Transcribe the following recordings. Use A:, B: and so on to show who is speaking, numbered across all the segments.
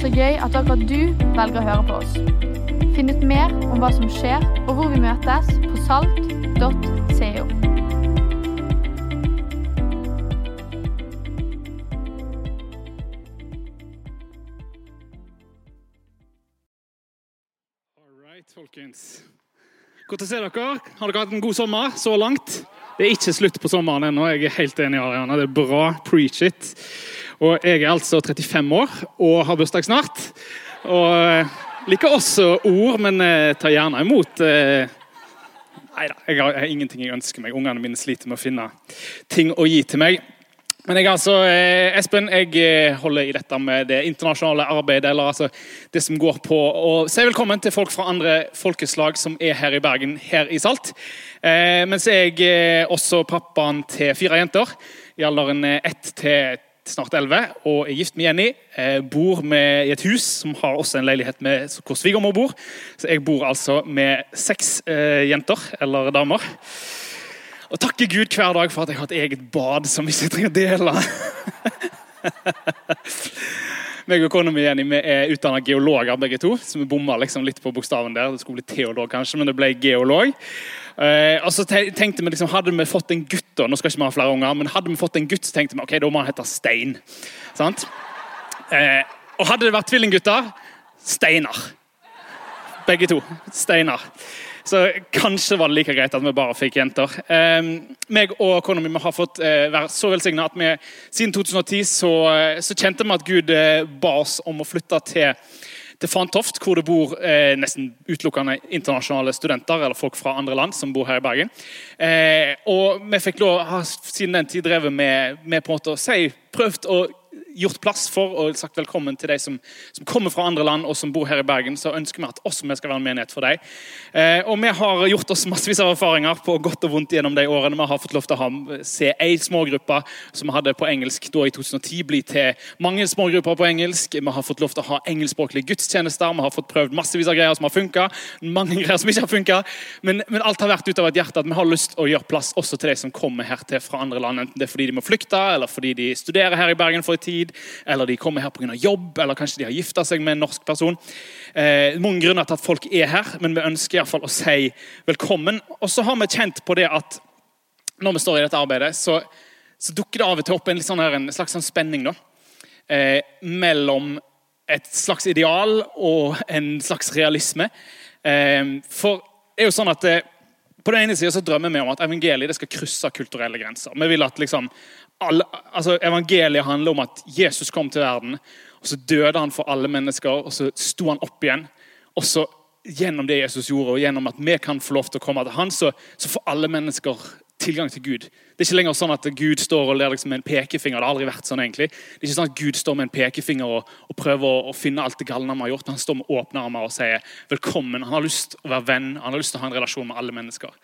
A: Så gøy at akkurat du velger å høre på oss. Finn ut mer om hva som skjer, og hvor vi møtes på salt.co.
B: Folkens. Godt å se dere. Har dere hatt en god sommer så langt? Det er ikke slutt på sommeren ennå. Jeg er helt enig, Ariana. Det er bra. Preach it. Og jeg er altså 35 år og har bursdag snart. Og eh, liker også ord, men eh, tar gjerne imot eh, Nei da, jeg har, ingenting jeg ønsker meg. Ungene mine sliter med å finne ting å gi til meg. Men jeg er altså, Espen, jeg holder i dette med det internasjonale arbeidet, eller altså det som går på å si velkommen til folk fra andre folkeslag som er her i Bergen, her i Salt. Eh, mens jeg er også pappaen til fire jenter i alderen ett til snart elleve, og er gift med Jenny. Bor med, i et hus som har også en leilighet med, hvor svigermor bor. Så jeg bor altså med seks eh, jenter, eller damer. Og takker Gud hver dag for at jeg har et eget bad som vi ikke trenger dele. meg og kona mi Jenny, vi er utdanna geologer begge to, så vi bomma liksom litt på bokstaven der. Det skulle bli teolog, kanskje, men det ble geolog. Eh, og så tenkte vi liksom, Hadde vi fått en gutt, da, nå skal ikke vi ha flere unger, men hadde vi fått en gutt, så tenkte vi ok, da må han hete Stein. Sant? Uh, og hadde det vært tvillinggutter Steinar. Begge to. Steinar. Så kanskje var det like greit at vi bare fikk jenter. Eh, meg og kona mi har fått uh, være så velsigna at vi siden 2010 så, så kjente vi at Gud ba oss om å flytte til, til Fantoft, hvor det bor eh, nesten utelukkende internasjonale studenter eller folk fra andre land som bor her i Bergen. Eh, og vi fikk lov, har siden den tid drevet med, med på en måte å si, prøvd å gjort plass for og sagt velkommen til de som, som kommer fra andre land og som bor her i Bergen. Så ønsker vi at også vi skal være en menighet for deg. Eh, og vi har gjort oss massevis av erfaringer på godt og vondt gjennom de årene. Vi har fått lov til å ha, se ei smågruppe som vi hadde på engelsk da i 2010, bli til mange smågrupper på engelsk. Vi har fått lov til å ha engelskspråklige gudstjenester. Vi har fått prøvd massevis av greier som har funka, mange greier som ikke har funka. Men, men alt har vært ut av et hjerte at vi har lyst å gjøre plass også til de som kommer her til fra andre land. Enten det er fordi de må flykte, eller fordi de studerer her i Bergen for en tid, eller de kommer her pga. jobb, eller kanskje de har gifta seg med en norsk person. Eh, mange grunner til at folk er her, men vi ønsker i fall å si velkommen. Og så har vi kjent på det at når vi står i dette arbeidet, så, så dukker det av og til opp en, sånn her, en slags sånn spenning da, eh, mellom et slags ideal og en slags realisme. Eh, for det er jo sånn at eh, på den ene siden så drømmer vi om at evangeliet skal krysse kulturelle grenser. Vi vil at liksom, alle, altså Evangeliet handler om at Jesus kom til verden, og så døde han for alle mennesker, og så sto han opp igjen. Og så gjennom det Jesus gjorde, og gjennom at vi kan få lov til å komme til han, så, så får alle mennesker tilgang til Gud. Det er ikke lenger sånn at Gud står og ler liksom med en pekefinger. Det har aldri vært sånn egentlig. Det er ikke sånn at Gud står med en pekefinger og, og prøver å, å finne alt det galne vi har gjort. Han står med åpne armer og sier velkommen. Han har lyst til å være venn, han har lyst til å ha en relasjon med alle mennesker.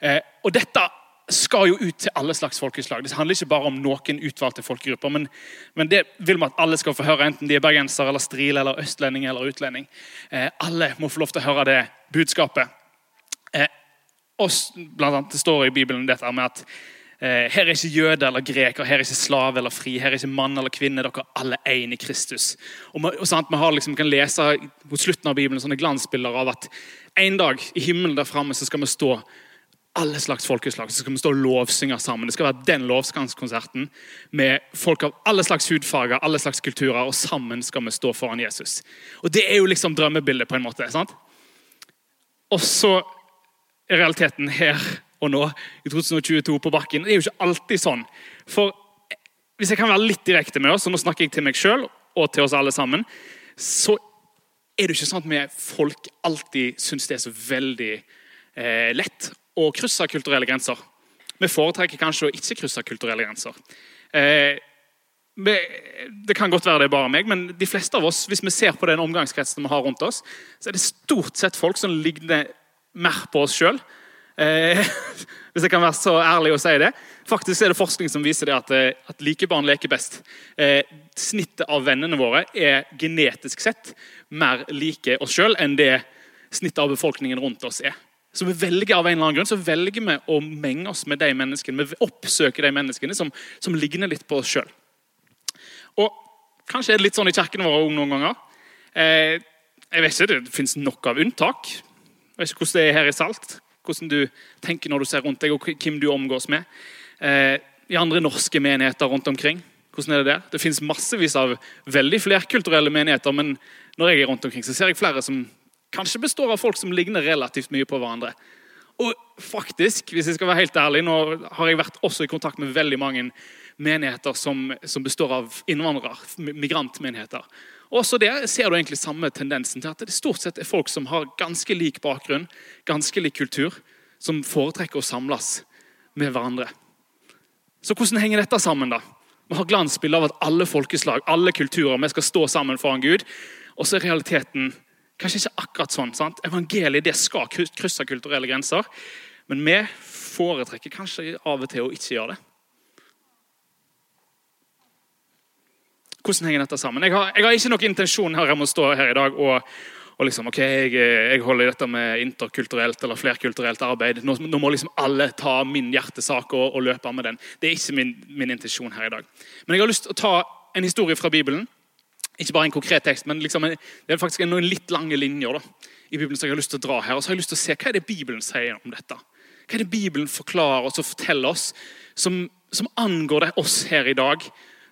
B: Eh, og dette skal jo ut til alle slags folkeslag. Det handler ikke bare om noen utvalgte folkegrupper. Men, men det vil vi at alle skal få høre, enten de er bergenser, eller strile, eller østlending eller utlending. Eh, alle må få lov til å høre det budskapet. Eh, og blant annet, det står i Bibelen dette med at eh, her er ikke jøde eller greker, her er ikke slave eller fri, her er ikke mann eller kvinne. Dere er alle én i Kristus. Og, man, og sant, har liksom, kan lese mot slutten av Bibelen sånne glansbilder av at en dag i himmelen der framme skal vi stå alle slags folkeslag. Så skal vi stå og lovsynge sammen. Det skal være den lovsangskonserten med folk av alle slags hudfarger, alle slags kulturer, og sammen skal vi stå foran Jesus. Og Det er jo liksom drømmebildet på en måte. sant? Og så er realiteten her og nå, i 2022 på bakken. Det er jo ikke alltid sånn. For hvis jeg kan være litt direkte med oss, og nå snakker jeg til meg sjøl og til oss alle sammen, så er det jo ikke sånn at vi folk alltid syns det er så veldig eh, lett å krysse kulturelle grenser. Vi foretrekker kanskje å ikke krysse kulturelle grenser. Eh, det kan godt være det er bare meg, men de fleste av oss, hvis vi ser på den omgangskretsen vi har rundt oss, så er det stort sett folk som ligner mer på oss sjøl. Eh, hvis jeg kan være så ærlig å si det. Faktisk er det forskning som viser det at, eh, at like barn leker best. Snittet av vennene våre er genetisk sett mer like oss sjøl enn det snittet av befolkningen rundt oss er. Så vi velger av en eller annen grunn så velger vi å menge oss med de menneskene. Vi oppsøker de menneskene som, som ligner litt på oss sjøl. Og kanskje er det litt sånn i kirken våre også noen ganger. Eh, jeg vet ikke, Det fins nok av unntak. Jeg vet ikke hvordan det er her i Salt. Hvordan du tenker når du ser rundt deg, og hvem du omgås med. Eh, I andre norske menigheter rundt omkring. Hvordan er Det der? Det fins massevis av veldig flerkulturelle menigheter, men når jeg er rundt omkring, så ser jeg flere som kanskje består av folk som ligner relativt mye på hverandre. Og faktisk, hvis jeg skal være helt ærlig, nå har jeg vært også i kontakt med veldig mange menigheter som, som består av innvandrere, migrantmenigheter. Også der ser du egentlig samme tendensen til at det stort sett er folk som har ganske lik bakgrunn, ganske lik kultur, som foretrekker å samles med hverandre. Så hvordan henger dette sammen, da? Vi har glansbilde av at alle folkeslag, alle kulturer, vi skal stå sammen foran Gud. Og så er realiteten kanskje ikke akkurat sånn. sant? Evangeliet det skal krysse kulturelle grenser. Men vi foretrekker kanskje av og til å ikke gjøre det. Hvordan henger dette sammen? Jeg har, jeg har ikke noen intensjon her om å stå her i dag og, og liksom, ok, jeg, jeg, holder dette med interkulturelt eller flerkulturelt arbeid. Nå, nå må liksom alle ta min hjertesak og, og, løpe med den. Det er ikke min, min, intensjon her i dag. Men jeg har lyst til å ta en historie fra Bibelen. Ikke bare en konkret tekst, men liksom, det er faktisk noen litt lange linjer da, i Bibelen som jeg har lyst til å dra her. Og så har jeg lyst til å se Hva er det Bibelen sier om dette? Hva er det Bibelen forklarer oss og forteller oss som, som angår det oss her i dag?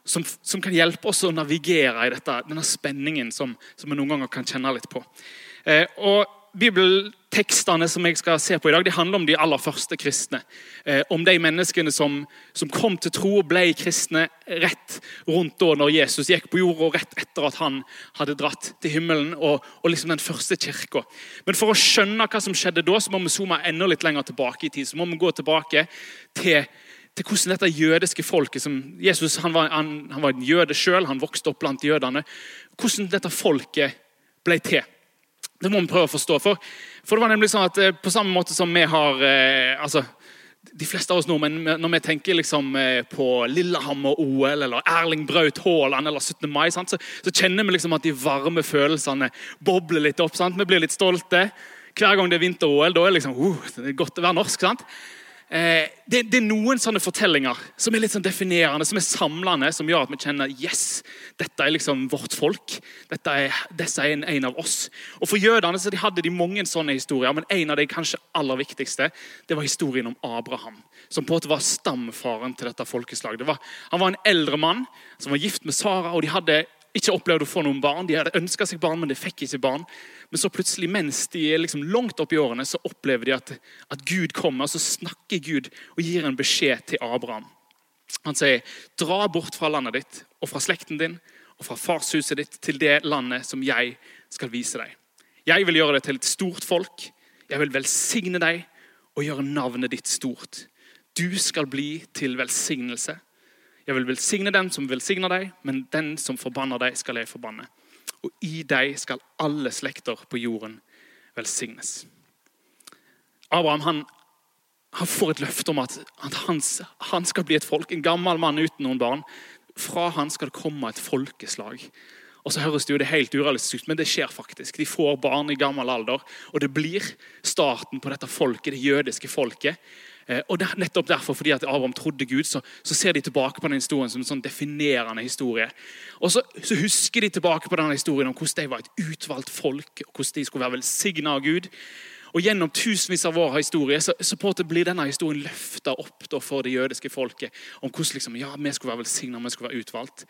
B: som, som, kan hjelpe oss å navigere i dette, denne spenningen som, som vi noen ganger kan kjenne litt på. Eh, og Bibeltekstene som jeg skal se på i dag, de handler om de aller første kristne. Eh, om de menneskene som, som, kom til tro og ble kristne rett rundt da når Jesus gikk på jorda, og rett etter at han hadde dratt til himmelen. og, og liksom den første kirka. Men for å skjønne hva som skjedde da, så må vi zoome enda litt lenger tilbake i tid. Så må vi gå tilbake til til hvordan dette jødiske folket som Jesus han var, han, han var en jøde sjøl, han vokste opp blant jødene. Hvordan dette folket ble til. Det må vi prøve å forstå. For, for det var nemlig sånn at eh, På samme måte som vi har eh, altså, De fleste av oss nordmenn, når vi tenker liksom, eh, på Lillehammer-OL eller Erling Braut Haaland eller 17. mai, sant, så, så, kjenner vi liksom at de varme følelsene bobler litt opp. Sant? Vi blir litt stolte. Hver gang det er vinter-OL, da er det liksom, uh, det er godt å være norsk. sant? Eh, det, det, er noen sånne fortellinger som er litt sånn definerende, som er samlende, som gjør at vi kjenner yes, dette er liksom vårt folk. Dette er, disse er en, en, av oss. Og For jødene så de hadde de mange sånne historier, men en av de kanskje aller viktigste det var historien om Abraham. Som på en måte var stamfaren til dette folkeslaget. Var, han var en eldre mann som var gift med Sara, og de hadde ikke opplevd å få noen barn. De hadde ønska seg barn, men de fikk ikke barn. Men så plutselig, mens de er liksom langt opp i årene, så opplever de at, at Gud kommer. og Så snakker Gud og gir en beskjed til Abraham. Han sier, 'Dra bort fra landet ditt og fra slekten din og fra farshuset ditt til det landet som jeg skal vise deg.' 'Jeg vil gjøre det til et stort folk. Jeg vil velsigne deg og gjøre navnet ditt stort.' 'Du skal bli til velsignelse.' Jeg vil velsigne den som velsigner deg, men den som forbanner deg, skal jeg forbanne. Og i deg skal alle slekter på jorden velsignes. Abraham han, han får et løfte om at, at hans, han skal bli et folk. En gammel mann uten noen barn. Fra han skal det komme et folkeslag. Og så høres det jo det helt urealistisk ut, men det skjer faktisk. De får barn i gammel alder, og det blir starten på dette folket, det jødiske folket. Eh, og det er nettopp derfor, fordi at Abraham trodde Gud, så, så ser de tilbake på den historien som en sånn definerende historie. Og så, så, husker de tilbake på denne historien om hvordan de var et utvalgt folk, og hvordan de skulle være velsigna av Gud. Og Gjennom tusenvis av vår historie så, så blir denne historien løfta opp for det jødiske folket. Om hvordan liksom, ja, vi skulle være velsigna, vi skulle være utvalgt.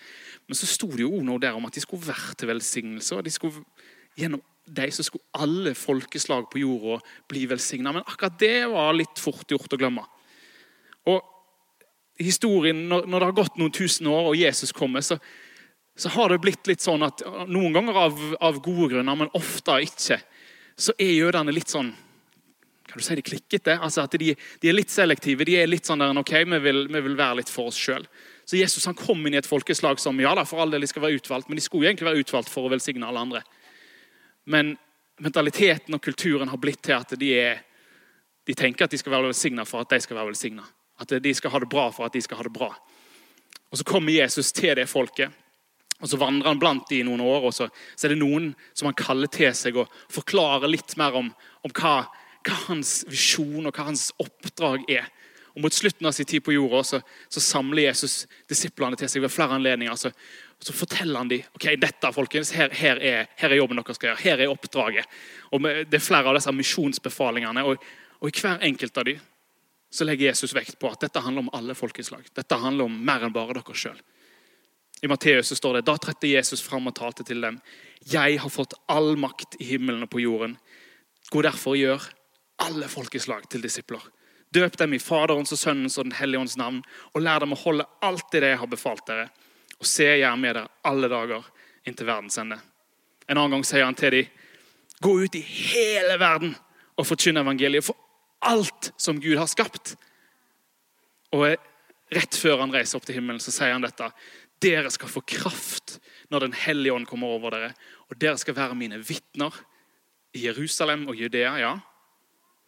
B: Men så sto det jo noe der om at de skulle være til velsignelse. og de skulle gjennom deg så skulle alle folkeslag på jorda bli velsigna. Men akkurat det var litt fort gjort å glemme. Og historien, Når, det har gått noen tusen år og Jesus kommer, så, så har det blitt litt sånn at noen ganger av, av, gode grunner, men ofte ikke, så er jødene litt sånn kan du si de klikkete? Altså at de, de, er litt selektive. De er litt sånn der, ok, vi vil, vi vil være litt for oss sjøl. Så Jesus han kom inn i et folkeslag som ja da, for all del de skal være utvalgt, men de skulle egentlig være utvalgt for å velsigne alle andre. Men mentaliteten og kulturen har blitt til at de, er, de tenker at de skal være velsigna for at de skal være velsigna. At de skal ha det bra for at de skal ha det bra. Og Så kommer Jesus til det folket. og Så vandrer han blant de i noen år. og så, så, er det noen som han kaller til seg og forklarer litt mer om, om hva, hva, hans visjon og hva hans oppdrag er. Og Mot slutten av sin tid på jorda så, så samler Jesus disiplene til seg ved flere anledninger. Så, så forteller han dem ok, dette folkens, her, her, er, her, er, jobben dere skal gjøre. Her er oppdraget. Og Det er flere av disse misjonsbefalingene. Og, og i hver enkelt av dem så legger Jesus vekt på at dette handler om alle folkeslag. Dette handler om mer enn bare dere sjøl. I Matteus står det da tredte Jesus fram og talte til dem. Jeg har fått all makt i himmelen og på jorden. Gå derfor og gjør alle folkeslag til disipler. Døp dem i Faderens og Sønnens og Den hellige ånds navn, og lær dem å holde alt det jeg har befalt dere. Og se er med dere alle dager inntil verdens ende. En annen gang sier han til dem, gå ut i hele verden og forkynne evangeliet for alt som Gud har skapt. Og rett før han reiser opp til himmelen, så sier han dette. Dere skal få kraft når Den hellige ånd kommer over dere. Og dere skal være mine vitner i Jerusalem og Judea, ja.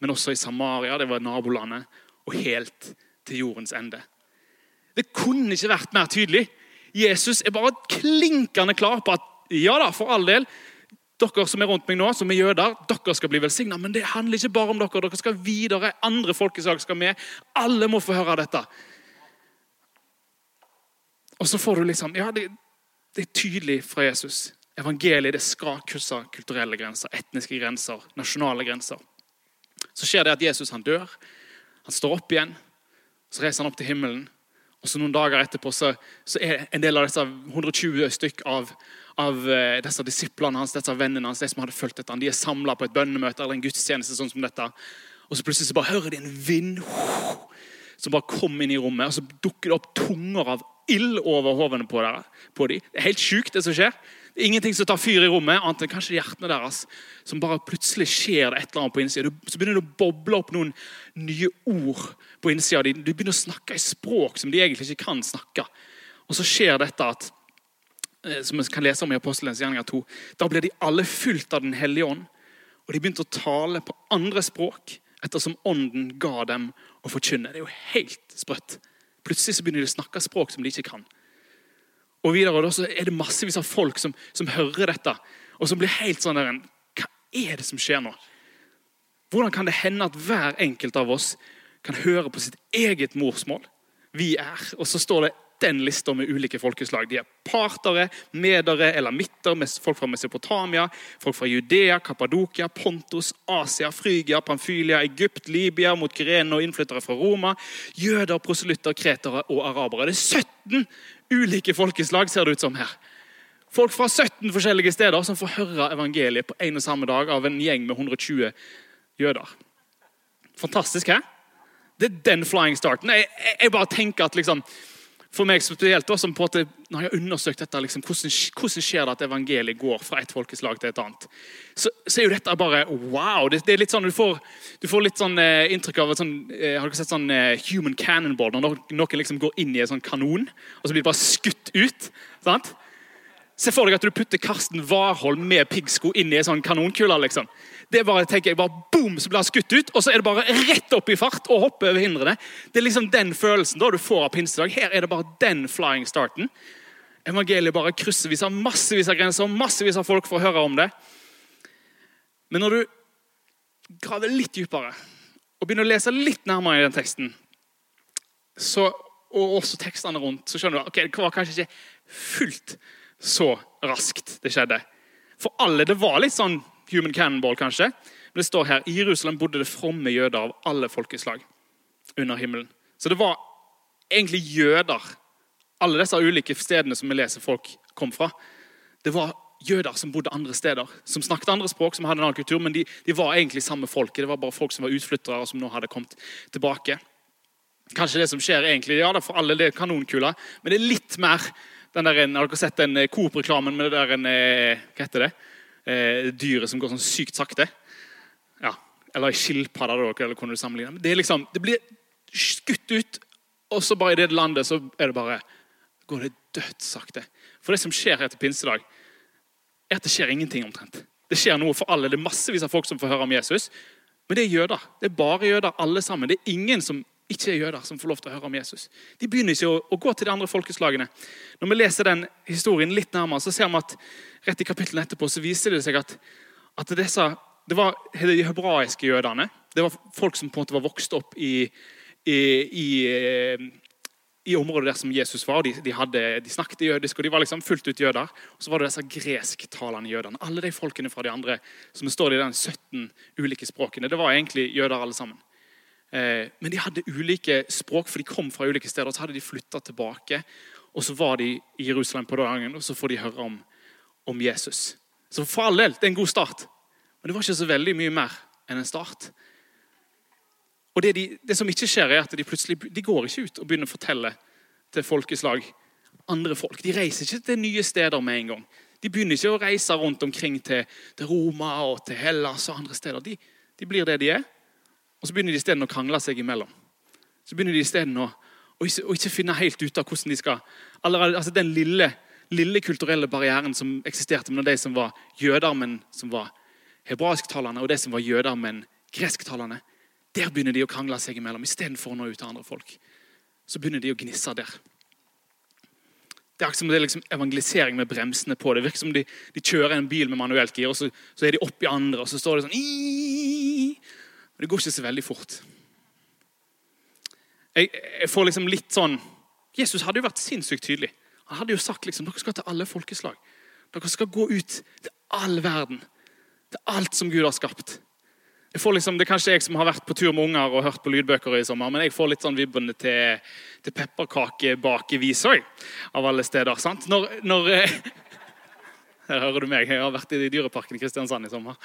B: Men også i Samaria, det var nabolandet, og helt til jordens ende. Det kunne ikke vært mer tydelig. Jesus er bare klinkende klar på at ja da, for all del, dere som er rundt meg nå, som er jøder, dere skal bli velsigna. Men det handler ikke bare om dere. Dere skal videre. Andre folkeslag skal med. Alle må få høre dette. Og så får du liksom Ja, det, det er tydelig fra Jesus. Evangeliet det skal krysse kulturelle grenser, etniske grenser, nasjonale grenser. Så skjer det at Jesus han dør. Han står opp igjen. Så reiser han opp til himmelen. Og så Noen dager etterpå så, så er en del av disse 120 stykk av, av uh, disse disiplene hans, disse vennene hans, de som hadde fulgt dette, de er samla på et bønnemøte eller en gudstjeneste sånn som dette. Og så plutselig så bare hører de en vind som bare kom inn i rommet. Og så dukker det opp tunger av ild over hodene på, på dem. Det er helt sjukt, det som skjer. Ingenting som tar fyr i rommet, annet enn kanskje hjertene deres. Som bare plutselig skjer det et eller annet på innsida. Så begynner det å boble opp noen nye ord på innsida. Du begynner å snakke i språk som de egentlig ikke kan snakke. Og så skjer dette at eh, som vi kan lese om i Apostelens gjerninger 2. Da ble de alle fulgt av Den hellige ånd, og de begynte å tale på andre språk ettersom ånden ga dem å forkynne. Det er jo helt sprøtt. Plutselig så begynner de å snakke språk som de ikke kan. Og videre så er det massevis av folk som, som hører dette, og som blir helt sånn der Hva er det som skjer nå? Hvordan kan det hende at hver enkelt av oss kan høre på sitt eget morsmål? Vi er. Og så står det den lista med ulike folkeslag. De er partere, medere, elamitter, med folk fra Mesopotamia, folk fra Judea, Kappadokia, Pontus, Asia, Frygia, Pamfylia, Egypt, Libya, mot Kyrene og innflyttere fra Roma. Jøder, proselytter, kretere og arabere. Det er 17 ulike folkeslag, ser det ut som her. Folk fra 17 forskjellige steder som får høre evangeliet på en og samme dag av en gjeng med 120 jøder. Fantastisk, hæ? Det er den flying starten. Jeg, jeg, jeg bare tenker at liksom, for meg spesielt, da, som på at når jeg har undersøkt dette, liksom, hvordan, hvordan, skjer det at evangeliet går fra et folkeslag til et annet, så, så er jo dette bare wow. Det, det, er litt sånn, Du får, du får litt sånn eh, inntrykk av et sånn, eh, Har dere sett sånn eh, human cannonball? Når noen liksom går inn i en sånn kanon, og så blir det bare skutt ut. sant? Se for deg at du putter Karsten Warholm med piggsko inn i en sånn kanonkule. liksom. Det bare, tenker jeg, bare boom, så blir han skutt ut, og så er det bare rett opp i fart og hoppe over hindrene. Det er liksom den følelsen da du får av pinsedag. Her er det bare den flying starten. Evangeliet bare kryssevis av massevis av grenser, massevis av folk får høre om det. Men når du graver litt dypere og begynner å lese litt nærmere i den teksten, så, og også tekstene rundt, så skjønner du ok, det var kanskje ikke fullt så raskt det skjedde. For alle, Det var litt sånn human cannonball, kanskje. Men det står her i Jerusalem bodde det fromme jøder av alle folkeslag under himmelen. Så det var egentlig jøder. Alle disse ulike stedene som vi leser folk kom fra. Det var jøder som bodde andre steder, som snakket andre språk, som hadde en annen kultur, men de, de var egentlig samme folket. Det var bare folk som var utflyttere, og som nå hadde kommet tilbake. Kanskje det som skjer egentlig, ja, for alle det er kanonkula, men det er litt mer den der, Har dere sett den eh, Coop-reklamen med det der en, Hva heter det? Eh, dyret som går sånn sykt sakte? Ja, Eller ei skilpadde, eller hvordan du sammenligner. Det, liksom, det blir skutt ut, og så bare i det landet så er det bare går det dødssakte. For det som skjer her til pinsedag, er at det skjer ingenting omtrent. Det skjer noe for alle. Det er massevis av folk som får høre om Jesus. Men det er jøder. Det er bare jøder, alle sammen. Det er ingen som ikke er jøder, som får lov til å høre om Jesus. De begynner ikke å, å gå til de andre folkeslagene. Når vi leser den historien litt nærmere, så ser vi at rett i kapitlene etterpå så viser det seg at, at disse, det var de hebraiske jødene. Det var folk som på en måte var vokst opp i, i, i, eh, i området der som Jesus var. De, de, hadde, de snakket jødisk, og de var liksom fullt ut jøder. Og så var det disse gresktalende jødene. Alle de folkene fra de andre som står i den 17 ulike språkene. Det var egentlig jøder alle sammen. Eh, men de hadde ulike språk, for de kom fra ulike steder. og Så hadde de flytta tilbake, og så var de i Jerusalem på dagen, og så får de høre om, om Jesus. Så for all del, det er en god start. Men det var ikke så veldig mye mer enn en start. Og det, de, det, som ikke skjer, er at de plutselig de går ikke ut og begynner å fortelle til folkeslag andre folk. De reiser ikke til nye steder med en gang. De begynner ikke å reise rundt omkring til, til Roma og til Hellas og andre steder. De, de blir det de er. Og så begynner de isteden å krangle seg imellom. Så begynner de isteden å, å, ikke, å ikke finne helt ut av hvordan de skal allerede, altså Den lille, lille kulturelle barrieren som eksisterte mellom de som var jøder, men som var hebraisktalende, og de som var jøder, men gresktalende. Der begynner de å krangle seg imellom istedenfor å nå ut til andre folk. Så begynner de å gnisse der. Det er akkurat som det er liksom evangelisering med bremsene på. Det virker som de, de kjører en bil med manuelt gir, og så, så er de oppi andre, og så står det sånn Ii! Det går ikke så veldig fort. Jeg, jeg, får liksom litt sånn Jesus hadde jo vært sinnssykt tydelig. Han hadde jo sagt liksom, dere skal til alle folkeslag. Dere skal gå ut til all verden. Til alt som Gud har skapt. Jeg får liksom, det er kanskje jeg som har vært på tur med unger og hørt på lydbøker i sommer, men jeg får litt sånn vibbene til, til pepperkakebakevis av alle steder. sant? Når, når eh, Her hører du meg. Jeg har vært i Dyreparken i Kristiansand i sommer.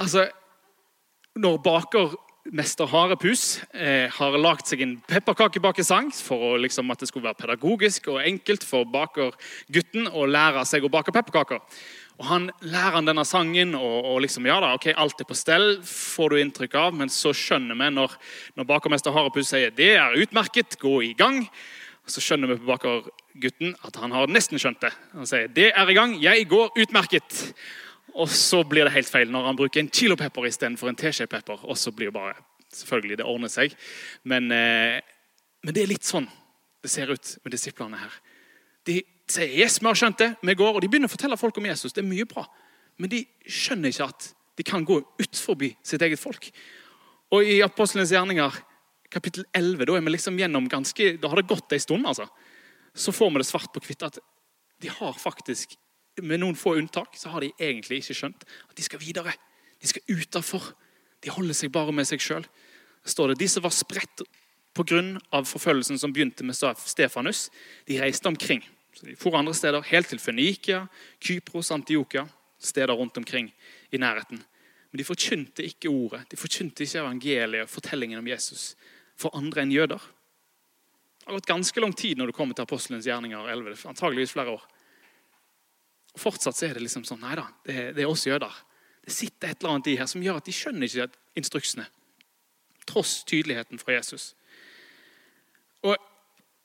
B: Altså, Når bakermester Harepus eh, har lagd seg en pepperkakebakesang for å, liksom, at det skulle være pedagogisk og enkelt for bakergutten å lære seg å bake pepperkaker og Han lærer han denne sangen, og, og liksom, ja da, ok, alt er på stell, får du inntrykk av. Men så skjønner vi når, når bakermester Harepus sier det er utmerket, gå i gang. Så skjønner vi på bakergutten at han har nesten skjønt det. Han sier det er i gang, jeg går utmerket. Og så blir det helt feil når han bruker en kilo pepper istedenfor en teskje pepper. Og så blir det bare Selvfølgelig, det ordner seg. Men, eh, men det er litt sånn det ser ut med disiplene her. De sier yes, vi har skjønt det, vi går. Og de begynner å fortelle folk om Jesus. Det er mye bra. Men de skjønner ikke at de kan gå ut forbi sitt eget folk. Og i Apostlenes gjerninger, kapittel 11, da er vi liksom gjennom ganske, da har det gått en stund. altså. Så får vi det svart på hvitt at de har faktisk, med noen få unntak, så har de egentlig ikke skjønt at de skal videre. De skal utafor. De holder seg bare med seg sjøl. står det, De som var spredt pga. forfølgelsen som begynte med Stefanus, de reiste omkring. Så De for andre steder, helt til Fønikia, Kypros, Antiokia. Steder rundt omkring i nærheten. Men de forkynte ikke ordet. De forkynte ikke evangeliet, fortellingen om Jesus, for andre enn jøder. Det har gått ganske lang tid når du kommer til apostelens gjerninger 11, antageligvis flere år. Og Fortsatt så er det liksom sånn Nei da, det, det er oss jøder. Det sitter et eller annet i her som gjør at de skjønner ikke instruksene. Tross tydeligheten fra Jesus. Og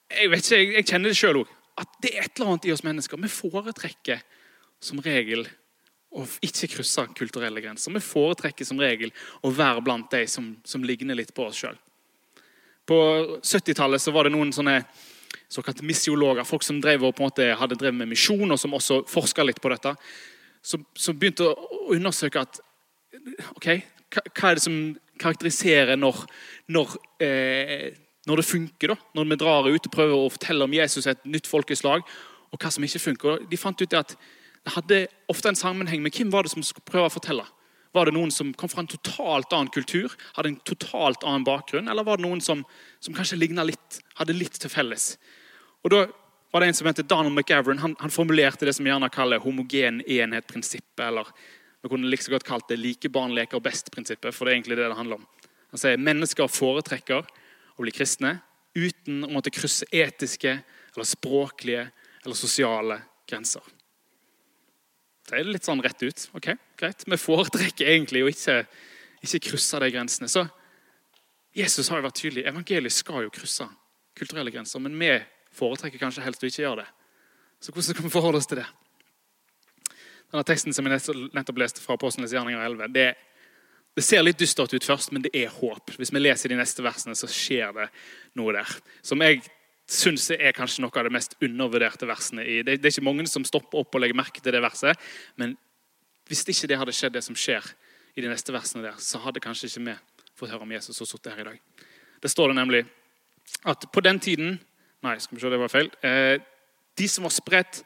B: Jeg vet ikke, jeg, jeg kjenner det sjøl òg at det er et eller annet i oss mennesker. Vi foretrekker som regel å ikke krysse kulturelle grenser. Vi foretrekker som regel å være blant de som, som ligner litt på oss sjøl. På 70-tallet var det noen sånne såkalte missiologer, folk som drev og på en måte hadde drevet med misjon, og som også forska litt på dette, som, som, begynte å undersøke at ok, hva, er det som karakteriserer når, når eh, når det funker. da, Når vi drar ut og prøver å fortelle om Jesus et nytt folkeslag, og hva som ikke funker. De fant ut at det hadde ofte en sammenheng med hvem var det som skulle prøve å fortelle. Var det noen som kom fra en totalt annen kultur, hadde en totalt annen bakgrunn, eller var det noen som, som kanskje litt, hadde litt til felles? Og da var det En som heter Donald McGavran, han, han formulerte det som vi gjerne kaller homogen enhet-prinsippet. Eller vi kunne like så godt kalt det like barn leker best-prinsippet. for det er egentlig det det handler om. Han sier Mennesker foretrekker å bli kristne uten å måtte krysse etiske eller språklige eller sosiale grenser. Så er det litt sånn rett ut. ok, Greit. Vi foretrekker egentlig å ikke, ikke krysse de grensene. Så Jesus har jo vært tydelig. Evangeliet skal jo krysse kulturelle grenser. Men vi foretrekker kanskje helst å ikke gjøre det. Så hvordan skal vi forholde oss til det? Denne Teksten som jeg nettopp leste fra Apostlenes gjerninger 11, det det ser litt dystert ut først, men det er håp. Hvis vi leser de neste versene, så skjer det noe der. Som jeg syns er kanskje noe av det mest undervurderte versene. i. Det, er ikke mange som stopper opp og legger merke til det verset. Men hvis ikke det hadde skjedd, det som skjer i de neste versene der, så hadde kanskje ikke vi fått høre om Jesus og sittet her i dag. Det står det nemlig at på den tiden Nei, skal vi se, det var feil. Eh, de som var spredt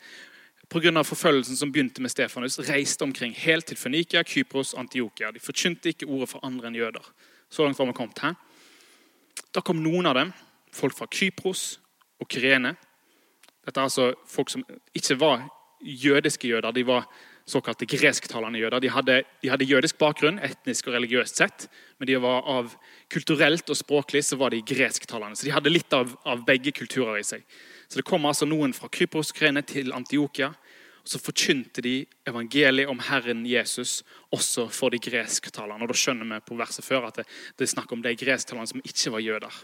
B: pga. forfølgelsen som begynte med Stefanus, reiste omkring helt til Fønikia, Kypros, Antiokia. De forkynte ikke ordet for andre enn jøder. Så langt var vi kommet. Her. Da kom noen av dem, folk fra Kypros og Kyrene. Dette er altså folk som ikke var jødiske jøder. De var såkalte gresktalende jøder. De hadde, de hadde, jødisk bakgrunn, etnisk og religiøst sett, men de var av kulturelt og språklig så var de gresktalende. Så de hadde litt av, av begge kulturer i seg. Så det kom altså noen fra Kyproskrene til Antiokia. og Så forkynte de evangeliet om Herren Jesus også for de gresktalende. Og Da skjønner vi på verset før at det, det er snakk om de gresktalende som ikke var jøder.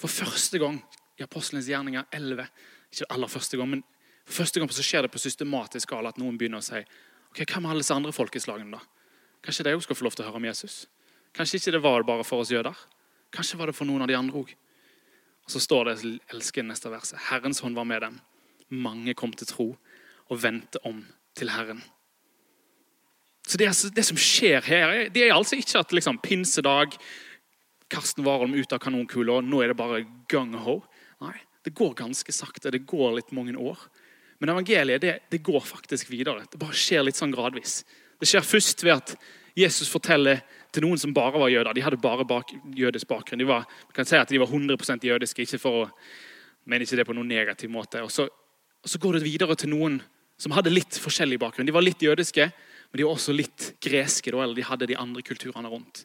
B: For første gang i Apostelens gjerninger 11 Ikke aller første gang, men for første gang så skjer det på systematisk skala at noen begynner å si ok, hva med alle disse andre folkeslagene. da? Kanskje de òg skal få lov til å høre om Jesus? Kanskje ikke det var bare for oss jøder? Kanskje var det for noen av de andre òg? Og Så står det elsker neste verset. Herrens hånd var med dem. Mange kom til tro og vendte om til Herren. Så Det, det som skjer her, det er altså ikke at liksom, pinsedag Karsten Warholm ut av kanonkula, nå er det bare gung-ho. Nei, det går ganske sakte. Det går litt mange år. Men evangeliet det, det, går faktisk videre. Det bare skjer litt sånn gradvis. Det skjer først ved at Jesus forteller til noen som bare var jøder. De hadde bare bak, jødisk bakgrunn. De var, man kan si at de var 100% jødiske. ikke for å mene ikke det på noen negativ måte. Og så, og så, går det videre til noen som hadde litt forskjellig bakgrunn. De var litt jødiske, men de var også litt greske. Eller de hadde de andre kulturene rundt.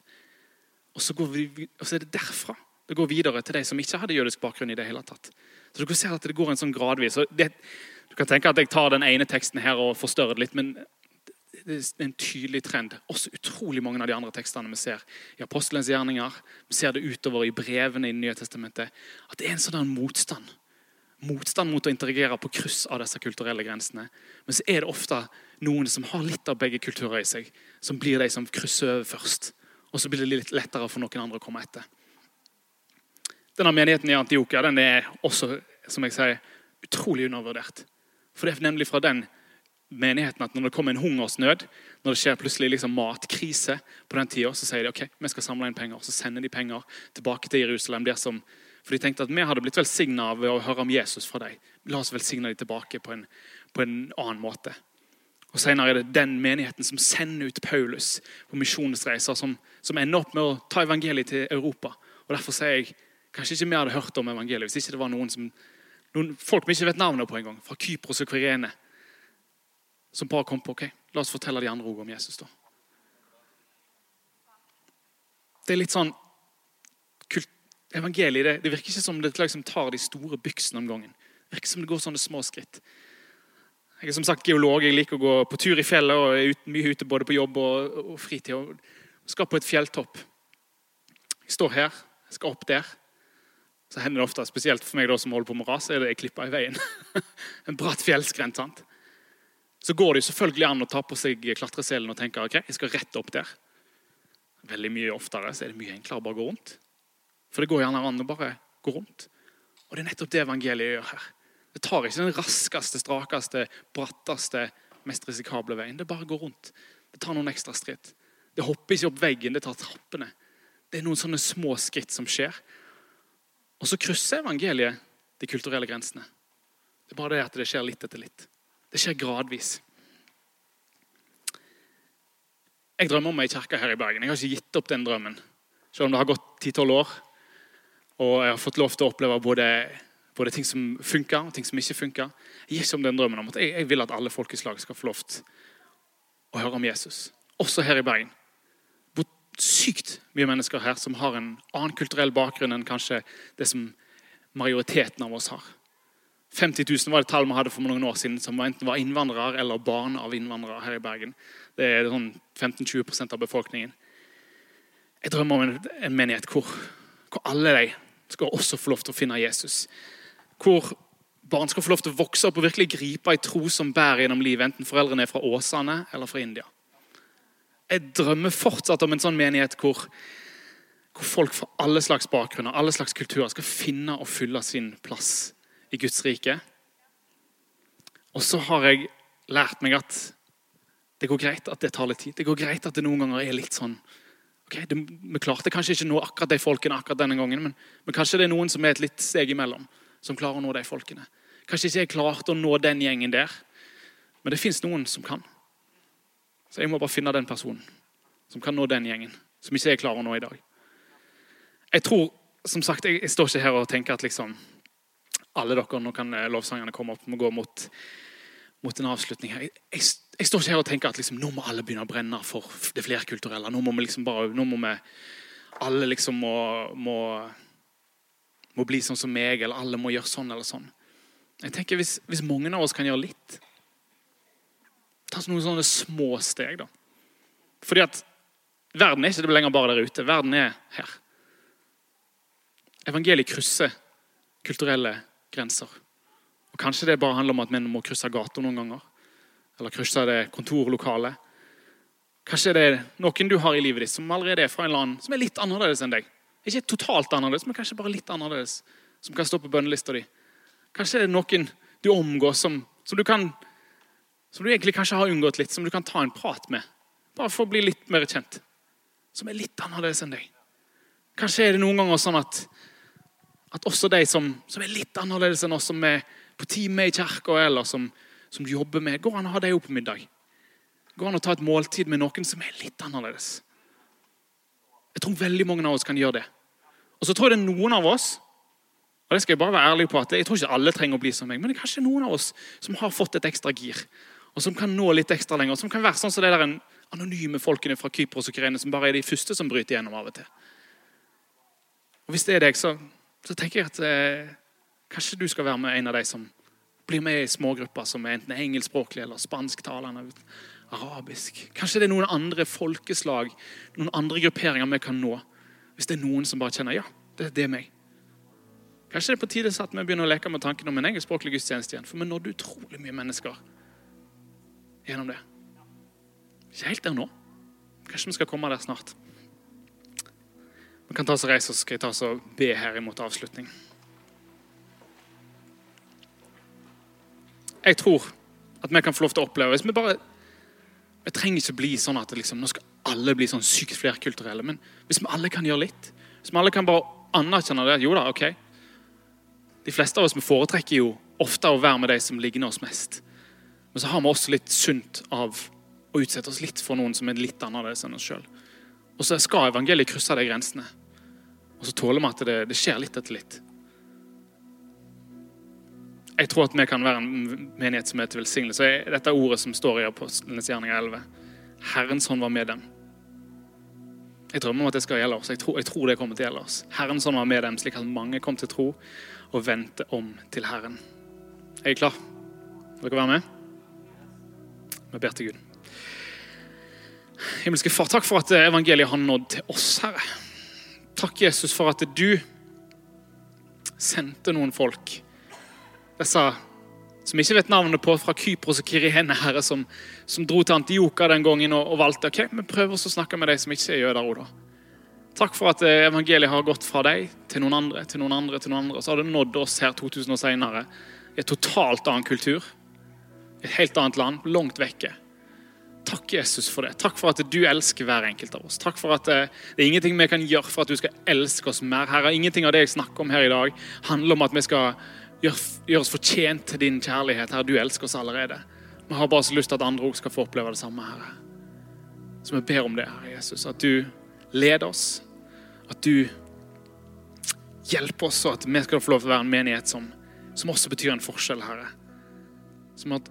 B: Og så, vi, og så, er det derfra det går videre til de som ikke hadde jødisk bakgrunn. i det hele tatt. Så dere ser at Det går en sånn gradvis. Det, du kan tenke at jeg tar den ene teksten her og forstørrer det litt, men det er en tydelig trend. Også utrolig mange av de andre tekstene vi ser i apostelens gjerninger. Vi ser det utover i brevene i Det nye testamentet. At det er en sånn motstand. Motstand mot å interagere på kryss av disse kulturelle grensene. Men så er det ofte noen som har litt av begge kulturer i seg, som blir de som krysser over først. Og så blir det litt lettere for noen andre å komme etter. Denne menigheten i Antiokia den er også som jeg sier, utrolig undervurdert. For det er nemlig fra den menigheten at når det kommer en hungersnød, når det skjer plutselig liksom matkrise på den tida, så sier de ok, vi skal samle inn penger. Så sender de penger tilbake til Jerusalem. Som, for de tenkte at vi hadde blitt velsigna av å høre om Jesus fra dem. La oss velsigne dem tilbake på en, på en annen måte. Og Senere er det den menigheten som sender ut Paulus på misjonsreiser, som, som ender opp med å ta evangeliet til Europa. Og Derfor sier jeg kanskje ikke vi hadde hørt om evangeliet hvis ikke det var noen som noen folk vi ikke vet navnet på engang, fra Kypros og Kvirene, som bare kom på ok, la oss fortelle de andre ord om Jesus. da. Det er litt sånn Evangeliet det, det virker ikke som det liksom tar de store byksene om gangen. Det virker som det går sånne små skritt. Jeg er som sagt geolog. Jeg liker å gå på tur i fjellet og er ut, mye ute både på jobb og, og fritid. og Skal på et fjelltopp. Jeg står her, jeg skal opp der så hender det ofte, spesielt for meg da, som holder på med ras, er det jeg klipper i veien. en bratt fjellskrent. sant? Så går det jo selvfølgelig an å ta på seg klatreselen og tenke ok, jeg skal rett opp der. Veldig mye oftere så er det mye enklere å bare gå rundt. For det går gjerne an å bare gå rundt. Og det er nettopp det evangeliet gjør her. Det tar ikke den raskeste, strakeste, bratteste, mest risikable veien. Det bare går rundt. Det tar noen ekstra skritt. Det hopper ikke opp veggen, det tar trappene. Det er noen sånne små skritt som skjer. Og så krysser evangeliet de kulturelle grensene. Det er bare det at det skjer litt etter litt. Det skjer gradvis. Jeg drømmer om ei kirke her i Bergen. Jeg har ikke gitt opp den drømmen. Selv om det har gått 10-12 år. Og jeg har fått lov til å oppleve både, både ting som funker, og ting som ikke funker. Jeg gir ikke om den drømmen om at jeg, jeg vil at alle folkeslag skal få lov til å høre om Jesus. Også her i Bergen sykt mye mennesker her som har en annen kulturell bakgrunn enn kanskje det som majoriteten av oss har. 50 000 var det tall vi hadde for noen år siden som enten var innvandrere eller barn av innvandrere her i Bergen. Det er sånn 15-20% av befolkningen. Jeg drømmer om en, en menighet hvor, hvor, alle de skal også få lov til å finne Jesus. Hvor barn skal få lov til å vokse opp og virkelig gripe ei tro som bærer gjennom livet, enten foreldrene er fra Åsane eller fra India jeg drømmer fortsatt om en sånn menighet hvor, hvor folk fra alle slags bakgrunner alle slags kulturer skal finne og fylle sin plass i Guds rike. Og så har jeg lært meg at det går greit at det tar litt tid. Det går greit at det noen ganger er litt sånn ok, det, Vi klarte kanskje ikke nå akkurat de folkene akkurat denne gangen, men, men kanskje det er noen som er et litt steg imellom, som klarer å nå de folkene. Kanskje ikke jeg klarte å nå den gjengen der, men det fins noen som kan. Så jeg må bare finne den personen som kan nå den gjengen, som ikke jeg klarer å nå i dag. Jeg tror, som sagt, jeg, jeg står ikke her og tenker at liksom alle dere, Nå kan eh, lovsangerne komme opp må gå mot, mot en avslutning. her. Jeg, jeg, jeg, står ikke her og tenker at liksom, nå må alle begynne å brenne for det flerkulturelle. Nå må vi liksom bare, nå må vi, alle liksom må, må, må bli sånn som meg, eller alle må gjøre sånn eller sånn. Jeg tenker Hvis, hvis mange av oss kan gjøre litt Ta noen sånne små steg, da. Fordi at verden er ikke lenger bare der ute. Verden er her. Evangeliet krysser kulturelle grenser. Og Kanskje det bare handler om at menn må krysse gata noen ganger. Eller krysse det kontorlokalet. Kanskje det er noen du har i livet ditt som allerede er fra en land som er litt annerledes enn deg. Ikke totalt annerledes, men kanskje bare litt annerledes. Som kan stå på bønnelista di. Kanskje det er noen du omgås som, som, du kan, som du egentlig kanskje har unngått litt, som du kan ta en prat med. Bare for å bli litt mer kjent. Som er litt annerledes enn deg. Kanskje er det noen ganger sånn at, at også de som, som, er litt annerledes enn oss, som er på time i kirka eller som, som jobber med, går an å ha dem opp på middag. Går an å ta et måltid med noen som er litt annerledes. Jeg tror veldig mange av oss kan gjøre det. Og så tror jeg det er noen av oss og det skal Jeg bare være ærlig på at jeg tror ikke alle trenger å bli som meg, men det er kanskje noen av oss som har fått et ekstra gir. Og som kan nå litt ekstra lenger. Som kan være sånn som det der anonyme folkene fra Kypros og Kyrene som bare er de første som bryter gjennom av og til. Og Hvis det er deg, så, så tenker jeg at eh, kanskje du skal være med en av de som blir med i smågrupper som er enten engelskspråklige eller spansktalende. Arabisk. Kanskje det er noen andre folkeslag, noen andre grupperinger vi kan nå. Hvis det er noen som bare kjenner ja, det, det er meg. Kanskje det er på tide at vi begynner å leke med tanken om en engelskspråklig gudstjeneste igjen. For vi nådde utrolig mye mennesker gjennom det. Ikke helt der nå. Kanskje vi skal komme der snart. Vi kan ta oss og reise oss, skal jeg ta oss og be her imot avslutning. Jeg tror at vi kan få lov til å oppleve hvis vi bare Vi trenger ikke bli sånn at liksom, nå skal alle bli sånn sykt flerkulturelle. Men hvis vi alle kan gjøre litt, hvis vi alle kan bare anerkjenne det Jo da, ok, de fleste av oss vi foretrekker jo ofte å være med de som ligner oss mest. Men så har vi også litt sunt av å utsette oss litt for noen som er litt annerledes enn oss sjøl. Og så skal evangeliet krysse de grensene. Og så tåler vi at det, det skjer litt etter litt. Jeg tror at vi kan være en menighet som er til velsignelse. Dette er ordet som står i Apostlenes gjerninger 11. Herrens hånd var med dem. Jeg drømmer om at det skal gjelde oss. Jeg tror, jeg tror det kommer til å gjelde oss. Herrens hånd var med dem, slik at mange kom til tro og vendte om til Herren. Er dere klar? Vil dere være med? Vi ber til Gud. Himmelske Far, takk for at evangeliet har nådd til oss, Herre. Takk, Jesus, for at du sendte noen folk. Disse som ikke vet navnet på, fra Kypros og Kirene, Herre, som, som dro til Antioka den gangen og, og valgte ok, vi prøver oss å snakke med de som ikke er jøder. Oda. Takk for at eh, evangeliet har gått fra deg til noen andre, til noen andre, til noen andre. Så har det nådd oss her 2000 år senere i et totalt annen kultur. Et helt annet land, langt vekke. Takk, Jesus, for det. Takk for at du elsker hver enkelt av oss. Takk for at eh, det er ingenting vi kan gjøre for at du skal elske oss mer. Herre, ingenting av det jeg snakker om her i dag, handler om at vi skal gjøre, gjøre oss fortjent til din kjærlighet. Herre, du elsker oss allerede. Vi har bare så lyst til at andre òg skal få oppleve det samme, Herre. Så vi ber om det, Herre Jesus. At du leder oss. At du hjelper oss, og at vi skal få lov til å være en menighet som, som også betyr en forskjell, Herre. Som et